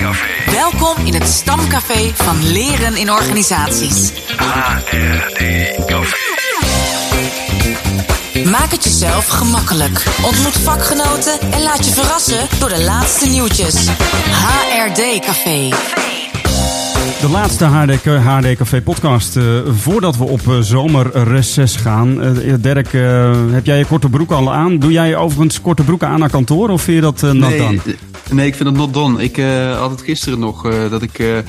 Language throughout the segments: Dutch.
Welkom in het stamcafé van Leren in Organisaties. HRD-café. Maak het jezelf gemakkelijk. Ontmoet vakgenoten en laat je verrassen door de laatste nieuwtjes. HRD Café. De laatste HD, HD Café podcast. eh, voordat we op uh, zomerreces gaan. Uh, Dirk, uh, heb jij je korte broek al aan? Doe jij overigens korte broeken aan naar kantoor of vind je dat uh, nee, done? Nee, ik vind dat not done. Ik had het gisteren nog dat ik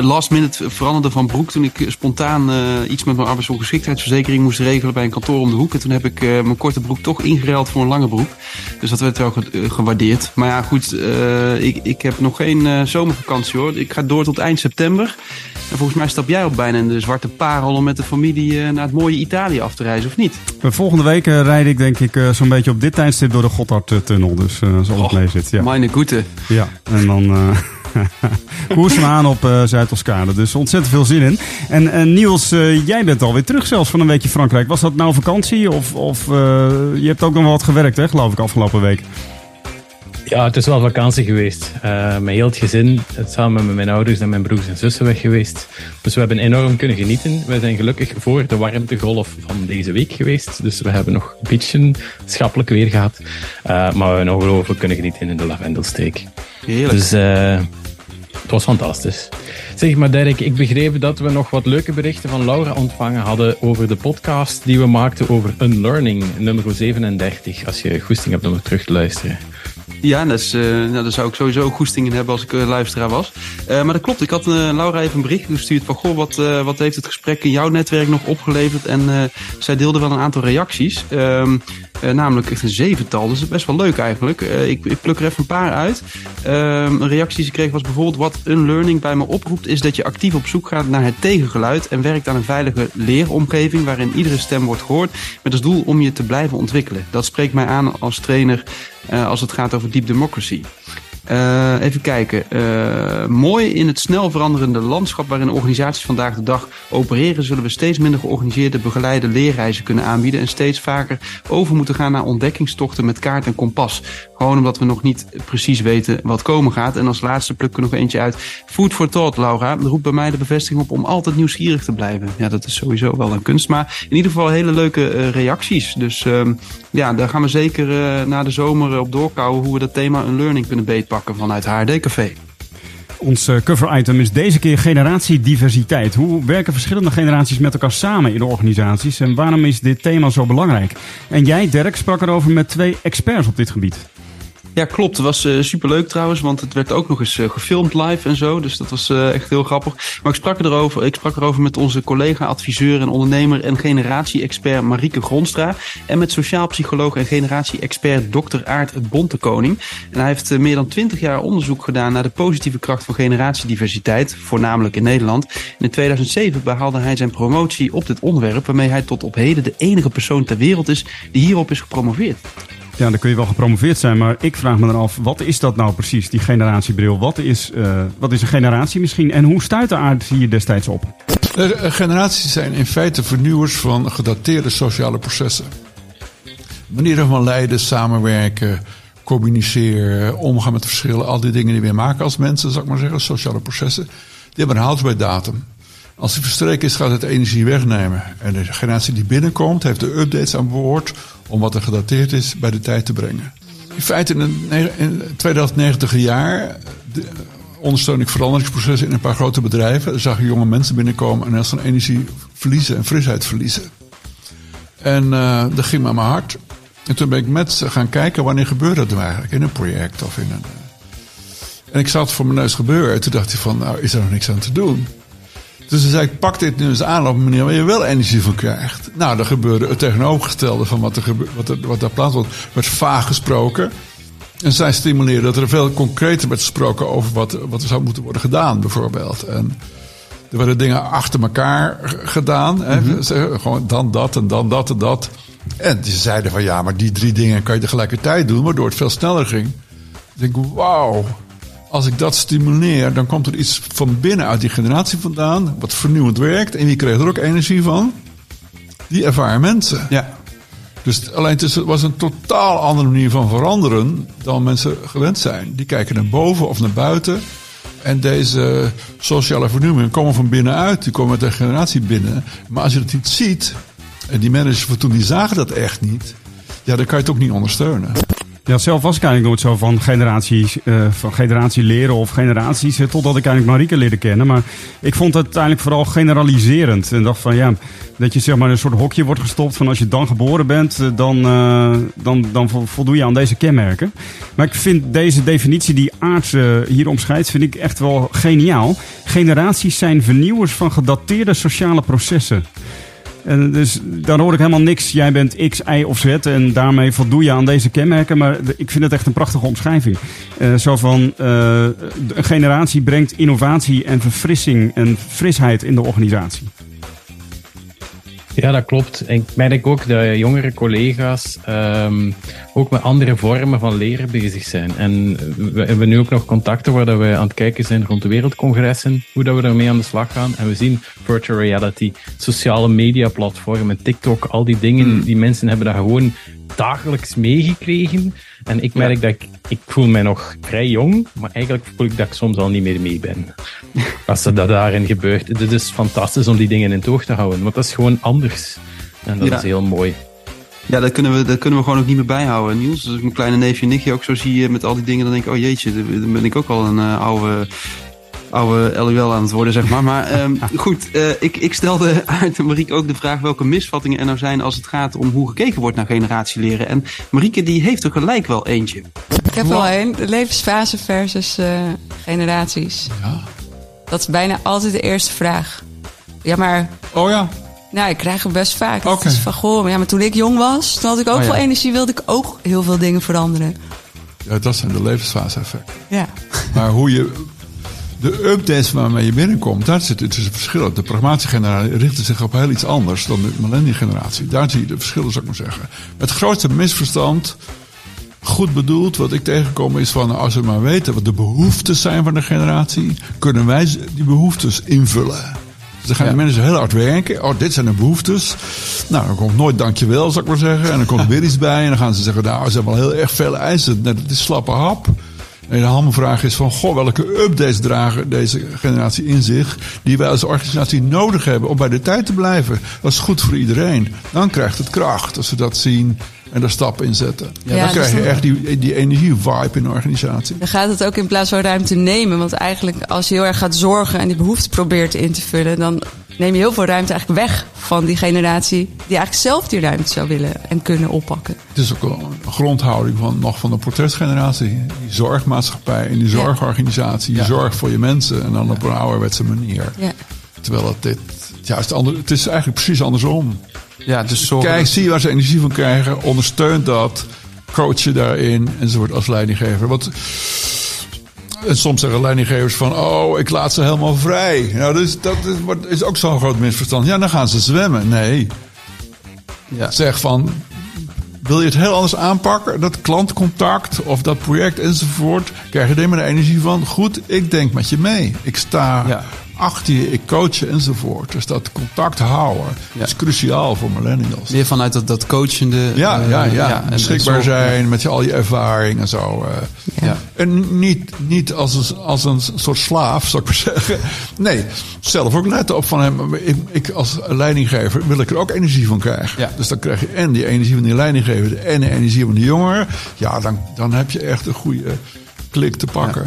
last minute veranderde van broek toen ik spontaan iets met mijn arbeidsongeschiktheidsverzekering moest regelen bij een kantoor om de hoek. En toen heb ik mijn korte broek toch ingeruild voor een lange broek. Dus dat werd wel gewaardeerd. Maar ja, goed, ik, ik heb nog geen zomervakantie hoor. Ik ga door tot eind september. En volgens mij stap jij op bijna in de zwarte parel om met de familie naar het mooie Italië af te reizen, of niet? Volgende week uh, rijd ik denk ik uh, zo'n beetje op dit tijdstip door de Gotthardtunnel. Dus uh, zoals oh, het mee zit. Ja. Meine goede. Ja, en dan koers me aan op Zuid-Toscane. Dus ontzettend veel zin in. En, en Niels, jij bent alweer terug zelfs van een weekje Frankrijk. Was dat nou vakantie of, of je hebt ook nog wat gewerkt hè, geloof ik, afgelopen week? Ja, het is wel vakantie geweest. Uh, met heel het gezin, samen met mijn ouders en mijn broers en zussen weg geweest. Dus we hebben enorm kunnen genieten. We zijn gelukkig voor de warmtegolf van deze week geweest. Dus we hebben nog een beetje schappelijk weer gehad. Uh, maar we hebben ongelooflijk kunnen genieten in de lavendelsteek. Heerlijk. Dus uh, het was fantastisch. Zeg maar Dirk, ik begreep dat we nog wat leuke berichten van Laura ontvangen hadden over de podcast die we maakten over Unlearning, nummer 37. Als je goesting hebt om er terug te luisteren. Ja, dat uh, nou, daar zou ik sowieso goesting in hebben als ik uh, luisteraar was. Uh, maar dat klopt. Ik had Laura even een bericht gestuurd van... Goh, wat, wat heeft het gesprek in jouw netwerk nog opgeleverd? En zij deelde wel een aantal reacties. Ehm, namelijk echt een zevental. Dus is best wel leuk eigenlijk. Ik, ik, pluk er even een paar uit. Ehm, een reactie die ze kreeg was bijvoorbeeld... Wat unlearning bij me oproept... is dat je actief op zoek gaat naar het tegengeluid... en werkt aan een veilige leeromgeving... waarin iedere stem wordt gehoord... met als doel om je te blijven ontwikkelen. Dat spreekt mij aan als trainer... Uh, als het gaat over deep democracy. Uh, even kijken. Uh, mooi in het snel veranderende landschap waarin organisaties vandaag de dag opereren, zullen we steeds minder georganiseerde begeleide leerreizen kunnen aanbieden en steeds vaker over moeten gaan naar ontdekkingstochten met kaart en kompas. Gewoon omdat we nog niet precies weten wat komen gaat. En als laatste plukken we nog eentje uit. Food for thought, Laura. roept bij mij de bevestiging op om altijd nieuwsgierig te blijven. Ja, dat is sowieso wel een kunst. Maar in ieder geval hele leuke uh, reacties. Dus uh, ja, daar gaan we zeker uh, na de zomer op doorkouwen hoe we dat thema een learning kunnen beetpakken vanuit HRD Café. Ons cover item is deze keer generatiediversiteit. Hoe werken verschillende generaties met elkaar samen in de organisaties en waarom is dit thema zo belangrijk? En jij, Dirk, sprak erover met twee experts op dit gebied. Ja, klopt. Het was uh, superleuk trouwens, want het werd ook nog eens uh, gefilmd live en zo. Dus dat was uh, echt heel grappig. Maar ik sprak erover, ik sprak erover met onze collega, adviseur en ondernemer en generatie-expert Marieke Gronstra. En met sociaal psycholoog en generatie-expert Dr. Aart Bontekoning. En hij heeft meer dan twintig jaar onderzoek gedaan naar de positieve kracht van generatiediversiteit, voornamelijk in Nederland. En in 2007 behaalde hij zijn promotie op dit onderwerp, waarmee hij tot op heden de enige persoon ter wereld is die hierop is gepromoveerd. Ja, dan kun je wel gepromoveerd zijn, maar ik vraag me dan af, wat is dat nou precies, die generatiebril? Wat is, uh, wat is een generatie misschien en hoe stuit de aard hier destijds op? Uh, generaties zijn in feite vernieuwers van gedateerde sociale processen. Manieren van leiden, samenwerken, communiceren, omgaan met verschillen, al die dingen die we maken als mensen, zou ik maar zeggen, sociale processen, die hebben een houdbaardatum. Als die verstreken is, gaat het energie wegnemen. En de generatie die binnenkomt, heeft de updates aan boord om wat er gedateerd is bij de tijd te brengen. In feite in het 2090 jaar de ondersteun ik veranderingsprocessen in een paar grote bedrijven. Er zag je jonge mensen binnenkomen en heel veel energie verliezen en frisheid verliezen. En uh, dat ging me mijn hart. En toen ben ik met ze gaan kijken wanneer gebeurde dat nou eigenlijk in een project of in een. En ik zat voor mijn neus gebeuren. En toen dacht hij van, nou is er nog niks aan te doen. Dus toen zei ik, pak dit nu eens aan op een manier waar je wel energie van krijgt. Nou, dan gebeurde het tegenovergestelde van wat, er gebe- wat, er, wat daar plaats was. werd vaag gesproken. En zij stimuleerden dat er veel concreter werd gesproken over wat, wat er zou moeten worden gedaan, bijvoorbeeld. En er werden dingen achter elkaar gedaan. Hè? Ze- Gewoon dan dat en dan dat en dat. En ze zeiden van ja, maar die drie dingen kan je tegelijkertijd doen, waardoor het veel sneller ging. Ik denk, wauw. Als ik dat stimuleer, dan komt er iets van binnen uit die generatie vandaan, wat vernieuwend werkt. En wie krijgt er ook energie van? Die ervaren mensen. Ja. Dus alleen het was een totaal andere manier van veranderen dan mensen gewend zijn. Die kijken naar boven of naar buiten. En deze sociale vernieuwingen komen van binnenuit. Die komen met de generatie binnen. Maar als je het niet ziet, en die managers van toen die zagen dat echt niet. Ja, dan kan je het ook niet ondersteunen. Ja, zelf was ik eigenlijk nooit zo van generaties, eh, van generatie leren of generaties, eh, totdat ik eigenlijk Marieke leerde kennen. Maar ik vond het uiteindelijk vooral generaliserend. En dacht van ja, dat je zeg maar een soort hokje wordt gestopt van als je dan geboren bent, eh, dan, dan, dan vo- voldoe je aan deze kenmerken. Maar ik vind deze definitie die Aarts hier omschrijft, vind ik echt wel geniaal. Generaties zijn vernieuwers van gedateerde sociale processen. Dus daar hoor ik helemaal niks. Jij bent X, Y of Z en daarmee voldoe je aan deze kenmerken. Maar ik vind het echt een prachtige omschrijving. Eh, zo van, eh, een generatie brengt innovatie en verfrissing en frisheid in de organisatie. Ja, dat klopt. Ik merk ook dat jongere collega's ehm, ook met andere vormen van leren bezig zijn. En we hebben nu ook nog contacten waar we aan het kijken zijn rond de wereldcongressen, hoe dat we daarmee aan de slag gaan. En we zien virtual reality, sociale media platformen, TikTok, al die dingen, die mensen hebben dat gewoon dagelijks meegekregen. En ik merk dat ik, ik voel mij nog vrij jong, maar eigenlijk voel ik dat ik soms al niet meer mee ben. Als er dat daarin gebeurt. Het is fantastisch om die dingen in het oog te houden, want dat is gewoon anders. En dat Ja. is heel mooi. Ja, dat kunnen, we, dat kunnen we gewoon ook niet meer bijhouden, Niels. Dus als ik mijn kleine neefje nichtje ook zo zie eh, met al die dingen, dan denk ik, oh jeetje, dan ben ik ook al een eh, oude, oude LUL aan het worden, zeg maar. Maar ehm, goed, eh, ik, ik stelde Aart en Marieke ook de vraag welke misvattingen er nou zijn als het gaat om hoe gekeken wordt naar generatieleren. En Marieke die heeft er gelijk wel eentje. Ik heb wel één. De levensfase versus eh, generaties. Ja. Dat is bijna altijd de eerste vraag. Ja, maar Oh ja. nou, ik krijg hem best vaak. Oké. Het is van, goh, maar, ja, maar toen ik jong was, toen had ik ook Oh, ja. veel energie, wilde ik ook heel veel dingen veranderen. ja, dat zijn de levensfase effecten. Ja. Maar hoe je. De updates waarmee je binnenkomt, daar zit het tussen verschillen. De pragmatische generatie richtte zich op heel iets anders dan de millennial generatie. Daar zie je de verschillen, zou ik maar zeggen. Het grootste misverstand, goed bedoeld, wat ik tegenkom, is van als we maar weten wat de behoeftes zijn van de generatie, kunnen wij die behoeftes invullen. Dus dan gaan de mensen heel hard werken. Oh, dit zijn de behoeftes. Nou, dan komt nooit dankjewel, zou ik maar zeggen. En dan komt er weer iets bij. En dan gaan ze zeggen, nou, ze hebben wel heel erg veel eisen. Nee, dat is slappe hap. En de hamvraag is van, goh, welke updates dragen deze generatie in zich... die wij als organisatie nodig hebben om bij de tijd te blijven. Dat is goed voor iedereen. Dan krijgt het kracht als we dat zien en daar stappen in zetten. Ja, dan dus krijg je echt die, die energie-vibe in de organisatie. Dan gaat het ook in plaats van ruimte nemen. Want eigenlijk als je heel erg gaat zorgen en die behoefte probeert in te vullen... dan neem je heel veel ruimte eigenlijk weg van die generatie... die eigenlijk zelf die ruimte zou willen en kunnen oppakken. Het is ook een grondhouding van, nog van de protestgeneratie. Die zorgmaatschappij en die zorgorganisatie. Je Ja. zorgt voor je mensen en dan op een ouderwetse manier. Ja. Terwijl het dit juist ander, het is eigenlijk precies andersom. Ja, dus zorgen. Kijk, zie waar ze energie van krijgen, ondersteunt dat, coach je daarin enzovoort als leidinggever. Want en soms zeggen leidinggevers van, oh, ik laat ze helemaal vrij. Nou, dus, dat is, is ook zo'n groot misverstand. Ja, dan gaan ze zwemmen. Nee, Ja. zeg van, wil je het heel anders aanpakken? Dat klantcontact of dat project enzovoort. Krijg je er maar de energie van, goed, ik denk met je mee. Ik sta Ja. Achter je, ik coach je enzovoort. Dus dat contact houden Ja. is cruciaal voor millennials. Meer vanuit dat, dat coachende. Ja, eh, ja, ja. en Beschikbaar zijn met je, al je ervaring en zo. eh. Ja. En niet, niet als, een, als een soort slaaf, zou ik maar zeggen. Nee, zelf ook letten op van hem. Ik, ik als leidinggever wil ik er ook energie van krijgen. Dus dan krijg je en die energie van die leidinggever en de energie van die jongeren. Ja, dan, dan heb je echt een goede klik te pakken.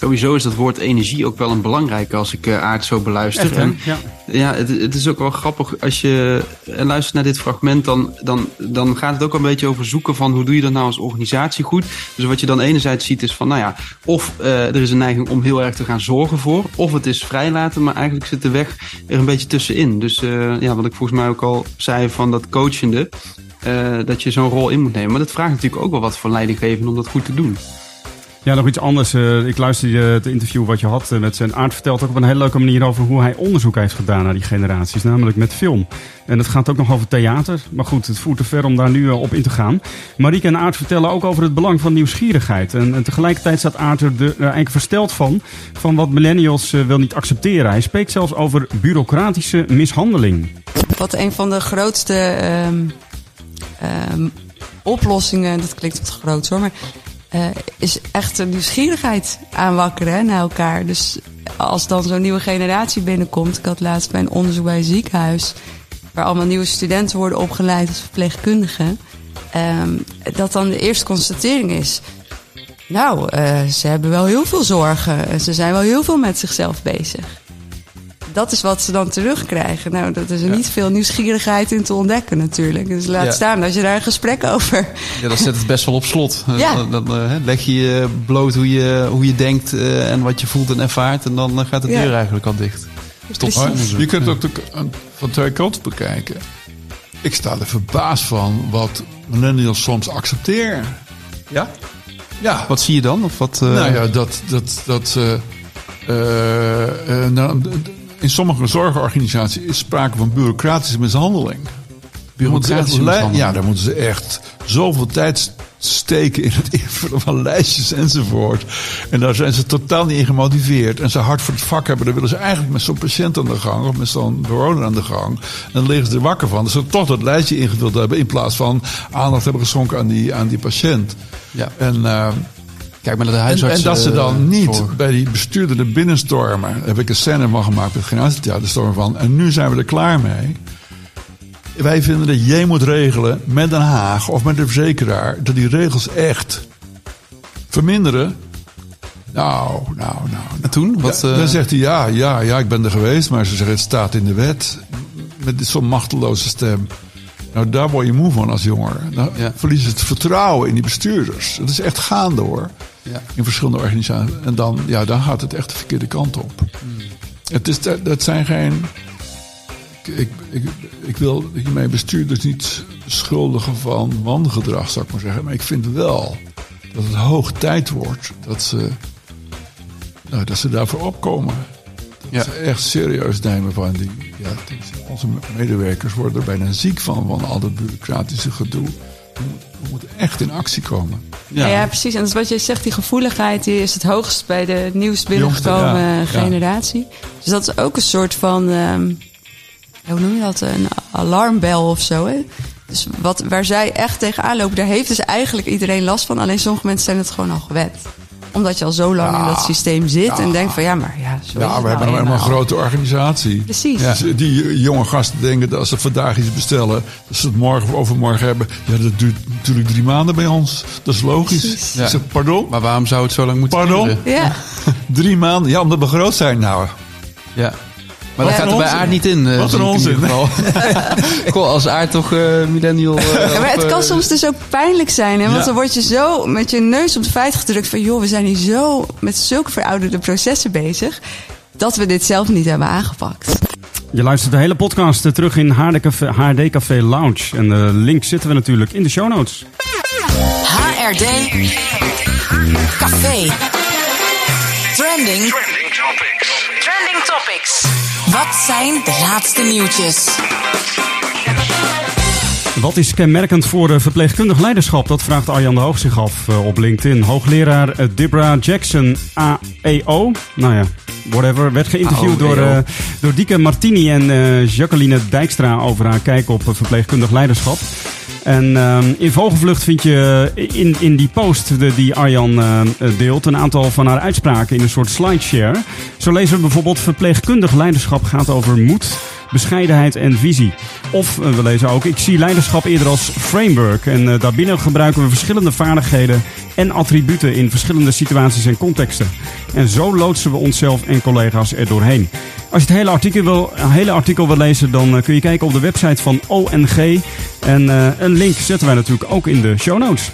Sowieso is dat woord energie ook wel een belangrijke als ik eh, aard zo beluister. Echt? En Ja. ja, het, het is ook wel grappig als je eh, luistert naar dit fragment, dan, dan, dan gaat het ook een beetje over zoeken van hoe doe je dat nou als organisatie goed. Dus wat je dan enerzijds ziet is van, nou ja, of eh, er is een neiging om heel erg te gaan zorgen voor, of het is vrijlaten, maar eigenlijk zit de weg er een beetje tussenin. Dus ja, wat ik volgens mij ook al zei van dat coachende, dat je zo'n rol in moet nemen. Maar dat vraagt natuurlijk ook wel wat van leidinggeven om dat goed te doen. Ja, nog iets anders. Eh, ik luisterde het interview wat je had eh, met zijn aard. Vertelt ook op een hele leuke manier over hoe hij onderzoek heeft gedaan naar die generaties. Namelijk met film. En het gaat ook nog over theater. Maar goed, het voert te ver om daar nu eh, op in te gaan. Marieke en Aard vertellen ook over het belang van nieuwsgierigheid. En, tegelijkertijd staat Aard er, eigenlijk versteld van. Van wat millennials wel niet accepteren. Hij spreekt zelfs over bureaucratische mishandeling. Wat een van de grootste ehm, ehm, oplossingen, dat klinkt wat groot hoor, maar eh, is echt een nieuwsgierigheid aanwakkeren naar elkaar. Dus als dan zo'n nieuwe generatie binnenkomt, ik had laatst bij een onderzoek bij een ziekenhuis, waar allemaal nieuwe studenten worden opgeleid als verpleegkundigen, ehm, dat dan de eerste constatering is. Nou, eh, ze hebben wel heel veel zorgen. en Ze zijn wel heel veel met zichzelf bezig. Dat is wat ze dan terugkrijgen. Nou, dat is er niet veel nieuwsgierigheid in te ontdekken natuurlijk. Dus laat Ja. staan als je daar een gesprek over... Ja, dat zet het best wel op slot. Ja. Dan, dan eh, leg je bloot hoe je, hoe je denkt eh, en wat je voelt en ervaart. En dan eh, gaat de Ja. deur eigenlijk al dicht. Stop. Je kunt het ook de- van twee kanten bekijken. Ik sta er verbaasd van wat millennials soms accepteren. Ja? Ja, Wat zie je dan? Of wat, eh, nou ja, dat, dat, dat eh, eh, eh, nou, in sommige zorgorganisaties is sprake van bureaucratische mishandeling. Bureaucratische li- mishandeling. Ja, daar moeten ze echt zoveel tijd steken in het invullen van lijstjes enzovoort. En daar zijn ze totaal niet in gemotiveerd. En ze hard voor het vak hebben, dan willen ze eigenlijk met zo'n patiënt aan de gang of met zo'n bewoner aan de gang. En dan liggen ze er wakker van. Dat ze toch dat lijstje ingevuld hebben in plaats van aandacht hebben geschonken aan die, aan die patiënt. Ja. En, eh, Kijk maar naar de en, huisarts. en dat ze eh, dan niet zorg. bij die bestuurder er binnenstormen. Daar heb ik een scène van gemaakt met Generatietheater. Storm van. En nu zijn we er klaar mee. Wij vinden dat jij moet regelen met Den Haag of met de verzekeraar. dat die regels echt verminderen. Nou, nou, nou. En toen? Wat, Ja, eh, dan zegt hij ja, ja, ja, ik ben er geweest. Maar ze zeggen het staat in de wet. Met zo'n machteloze stem. Nou, daar word je moe van als jongere. Dan Ja. verlies je het vertrouwen in die bestuurders. Het is echt gaande hoor. Ja. In verschillende organisaties. En dan, ja, dan gaat het echt de verkeerde kant op. Het is, dat, dat zijn geen... Ik, ik, ik, wil hiermee bestuurders niet beschuldigen van wangedrag, zou ik maar zeggen. Maar ik vind wel dat het hoog tijd wordt dat ze, nou, dat ze daarvoor opkomen. Dat Ja. ze echt serieus nemen van die... Ja, onze medewerkers worden er bijna ziek van, van al dat bureaucratische gedoe. We moeten, we moeten echt in actie komen. Ja. ja, precies. En dat is wat je zegt, die gevoeligheid die is het hoogst bij de nieuwst binnengekomen ja, ja. generatie. Dus dat is ook een soort van, ehm, hoe noem je dat, een alarmbel of zo. Hè? Dus wat, waar zij echt tegenaan lopen, daar heeft dus eigenlijk iedereen last van. Alleen sommige mensen zijn het gewoon al gewend. Omdat je al zo lang in dat systeem zit en denkt van ja, maar ja, zo is Ja, het we hebben nou helemaal een eenmaal. grote organisatie. Precies. Die jonge gasten denken dat als ze vandaag iets bestellen, dat ze het morgen of overmorgen hebben. Ja, dat duurt natuurlijk drie maanden bij ons. Dat is logisch. Zeg, pardon? Maar waarom zou het zo lang moeten Pardon? duren? Ja, Drie maanden? Ja, omdat we groot zijn. Nou, Ja. Maar dat gaat er bij onzin. Aard niet in. eh, Wat een onzin. Goh, als Aard toch eh, millennial... eh, Ja, maar het kan soms dus ook pijnlijk zijn. Hè? Want Ja. dan word je zo met je neus op de feit gedrukt van... joh, we zijn hier zo met zulke verouderde processen bezig... dat we dit zelf niet hebben aangepakt. Je luistert de hele podcast terug in HD Café, HD Café Lounge. En de link zitten we natuurlijk in de show notes. HRD Café. Trending. Trending topics. Trending topics. Wat zijn de laatste nieuwtjes? Wat is kenmerkend voor eh, verpleegkundig leiderschap? Dat vraagt Arjan de Hoog zich af eh, op LinkedIn. Hoogleraar eh, Debra Jackson, AEO, nou ja, whatever, werd geïnterviewd door, eh, door Dieke Martini en Jacqueline Dijkstra over haar kijk op verpleegkundig leiderschap. En ehm, in vogelvlucht vind je eh, in, in die post de, die Arjan eh, deelt een aantal van haar uitspraken in een soort slideshare. Zo lezen we bijvoorbeeld verpleegkundig leiderschap gaat over moed, bescheidenheid en visie. Of eh, we lezen ook, ik zie leiderschap eerder als framework. En eh, daarbinnen gebruiken we verschillende vaardigheden en attributen in verschillende situaties en contexten. En zo loodsen we onszelf en collega's er doorheen. Als je het hele artikel wil, hele artikel wil lezen, dan kun je kijken op de website van ONG. En eh, een link zetten wij natuurlijk ook in de show notes.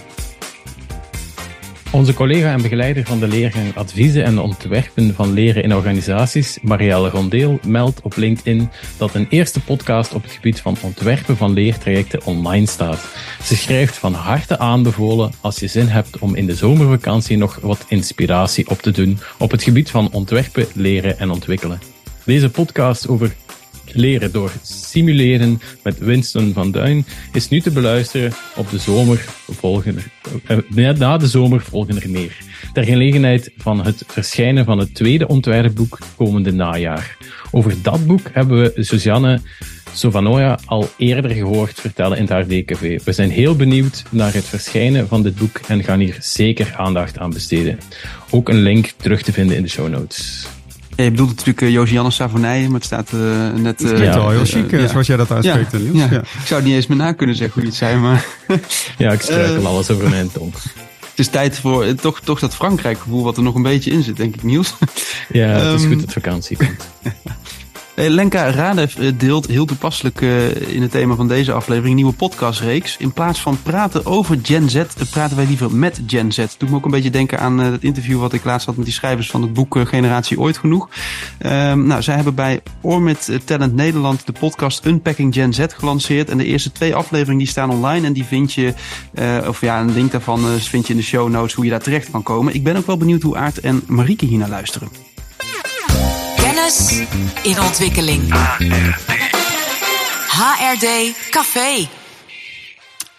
Onze collega en begeleider van de leergang Adviezen en Ontwerpen van Leren in Organisaties, Marielle Rondeel, meldt op LinkedIn dat een eerste podcast op het gebied van ontwerpen van leertrajecten online staat. Ze schrijft van harte aanbevolen als je zin hebt om in de zomervakantie nog wat inspiratie op te doen op het gebied van ontwerpen, leren en ontwikkelen. Deze podcast over leren door simuleren met Winston van Duin is nu te beluisteren op de zomer volgende, eh, na de zomer volgende meer. Ter gelegenheid van het verschijnen van het tweede ontwerpboek komende najaar. Over dat boek hebben we Suzanne Savanoia al eerder gehoord vertellen in het HRD-café. We zijn heel benieuwd naar het verschijnen van dit boek en gaan hier zeker aandacht aan besteden. Ook een link terug te vinden in de show notes. Ja, je bedoelt natuurlijk uh, Josianne Savonije, maar het staat uh, net... Uh, ja, wel heel chic, ja. zoals jij dat uitspreekt, ja, Niels. Ja. Ik zou het niet eens meer na kunnen zeggen hoe je het zei, maar... ja, ik struikel alles over mijn tong. Het is tijd voor toch, toch dat Frankrijk-gevoel wat er nog een beetje in zit, denk ik, Niels. Ja, het is um, goed dat vakantie komt. Lenka Radev deelt heel toepasselijk in het thema van deze aflevering een nieuwe podcastreeks. In plaats van praten over Gen Z, praten wij liever met Gen Z. Dat doet me ook een beetje denken aan het interview wat ik laatst had met die schrijvers van het boek Generatie Ooit Genoeg. Um, nou, zij hebben bij Ormit Talent Nederland de podcast Unpacking Gen Z gelanceerd. En de eerste twee afleveringen die staan online en die vind je, of ja, een link daarvan vind je in de show notes hoe je daar terecht kan komen. Ik ben ook wel benieuwd hoe Aart en Marieke hier naar luisteren. Kennis in ontwikkeling. HRD Café.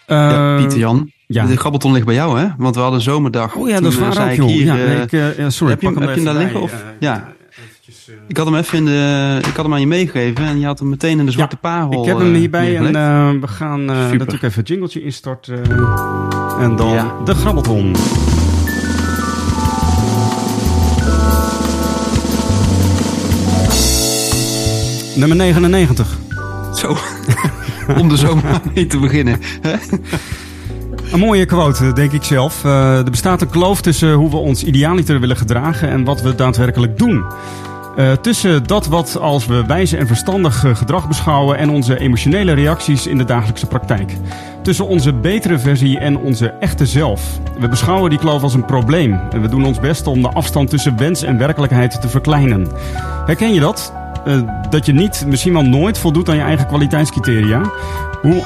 Ja, Pieter Jan. ja. De grabbelton ligt bij jou, hè? Want we hadden een zomerdag. Oh ja, dat is waar ook, hier, ja, eh, nee, ik, eh, ja, sorry, heb je, hem- heb je hem daar liggen? Of, ja. eventjes, eh, Ik had hem even in de, ik had hem aan je meegegeven en je had hem meteen in de zwarte parel. Ik heb hem hierbij en eh, we gaan eh, natuurlijk even een jingletje instarten. en dan Ja. de grabbelton. Nummer 99. Zo. Om de zomer mee te beginnen. Een mooie quote, denk ik zelf. Eh, er bestaat een kloof tussen hoe we ons idealiter willen gedragen en wat we daadwerkelijk doen. Eh, tussen dat wat als we wijze en verstandig eh, gedrag beschouwen en onze emotionele reacties in de dagelijkse praktijk. Tussen onze betere versie en onze echte zelf. We beschouwen die kloof als een probleem en we doen ons best om de afstand tussen wens en werkelijkheid te verkleinen. Herken je dat? Eh, dat je niet, misschien wel nooit voldoet aan je eigen kwaliteitscriteria. Hoe.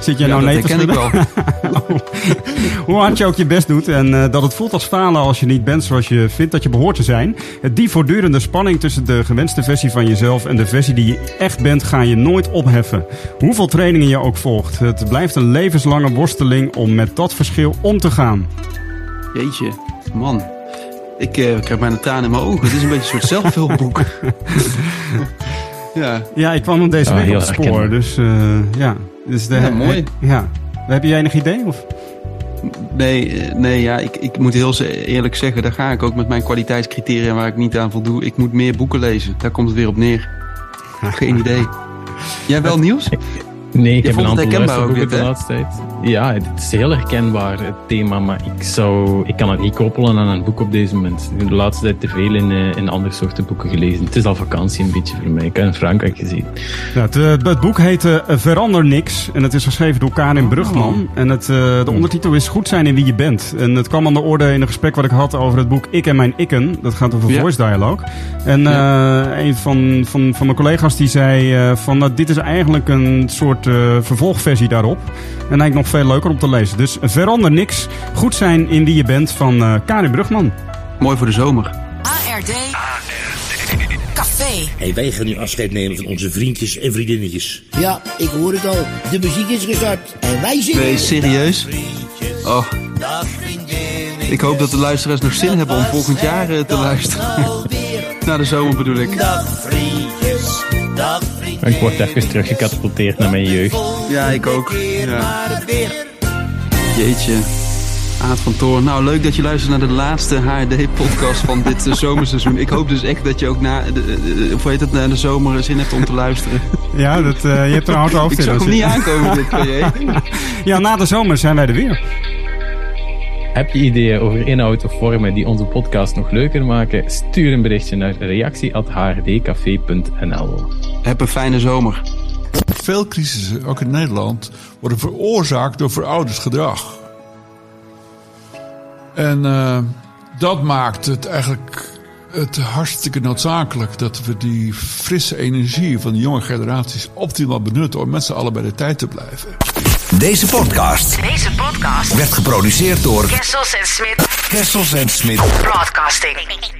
Zit jij Ja, nou nee te ik wel. Hoe hard je ook je best doet en eh, dat het voelt als falen als je niet bent zoals je vindt dat je behoort te zijn. Eh, Die voortdurende spanning tussen de gewenste versie van jezelf en de versie die je echt bent, ga je nooit opheffen. Hoeveel trainingen je ook volgt. Het blijft een levenslange worsteling om met dat verschil om te gaan. Jeetje, man. Ik eh, krijg bijna tranen in mijn ogen. Het is een beetje een soort zelfhulpboek. ja. Ja, ik kwam hem deze Ja, week heel op het spoor. Dus eh, ja. Dus de, Ja, mooi. Ja. Heb jij enig idee? Of? Nee, eh, nee ja, ik, ik moet heel eerlijk zeggen, daar ga ik ook met mijn kwaliteitscriteria waar ik niet aan voldoe. Ik moet meer boeken lezen. Daar komt het weer op neer. Geen idee. Jij wel nieuws? Nee, ik Je heb een aantal herkenbaar ook weer, de laatste tijd. Ja, het is heel herkenbaar, het thema, maar ik, zou, ik kan het niet koppelen aan een boek op deze moment. Ik heb de laatste tijd te veel in, eh, in andere soorten boeken gelezen. Het is al vakantie een beetje voor mij. Ik heb in Frankrijk gezien. Nou, het, eh, het boek heet eh, Verander Niks. En het is geschreven door Karin Brugman. En het, eh, de ondertitel is Goed zijn in wie je bent. En het kwam aan de orde in een gesprek wat ik had over het boek Ik en mijn ikken. Dat gaat over Ja. voice dialogue. En eh, een van, van, van mijn collega's die zei eh, van nou, dit is eigenlijk een soort eh, vervolgversie daarop. En eigenlijk nog veel leuker om te lezen. Dus Verander Niks. Goed zijn in wie je bent van eh Karin Brugman. Mooi voor de zomer. HRD Café. Hey, wij gaan nu afscheid nemen van onze vriendjes en vriendinnetjes. Ja, ik hoor het al. De muziek is gestart. En wij zingen. Nee, serieus? Oh. Ik hoop dat de luisteraars nog zin hebben om volgend jaar eh, te luisteren. Naar de zomer bedoel ik. Ik word even teruggecatapulteerd naar mijn jeugd. Ja, ik ook. Ja. Jeetje. Aad van Toorn. Nou, leuk dat je luistert naar de laatste HRD-podcast van dit eh, zomerseizoen. Ik hoop dus echt dat je ook na de, de- hoe heet het, na de zomer zin hebt om te luisteren. Ja, dat, eh, je hebt er een hard hoofd Ik in. zag als hem niet aankomen, dit PJ. Ja, na de zomer zijn wij er weer. Heb je ideeën over inhoud of vormen die onze podcast nog leuker maken? Stuur een berichtje naar reactie.hrdcafé.nl Heb een fijne zomer. Veel crisissen, ook in Nederland, worden veroorzaakt door verouderd gedrag. En eh, dat maakt het eigenlijk het hartstikke noodzakelijk dat we die frisse energie van de jonge generaties optimaal benutten om met z'n allen bij de tijd te blijven. Deze podcast Deze podcast werd geproduceerd door Kessels en Smit Kessels en Smit. Broadcasting.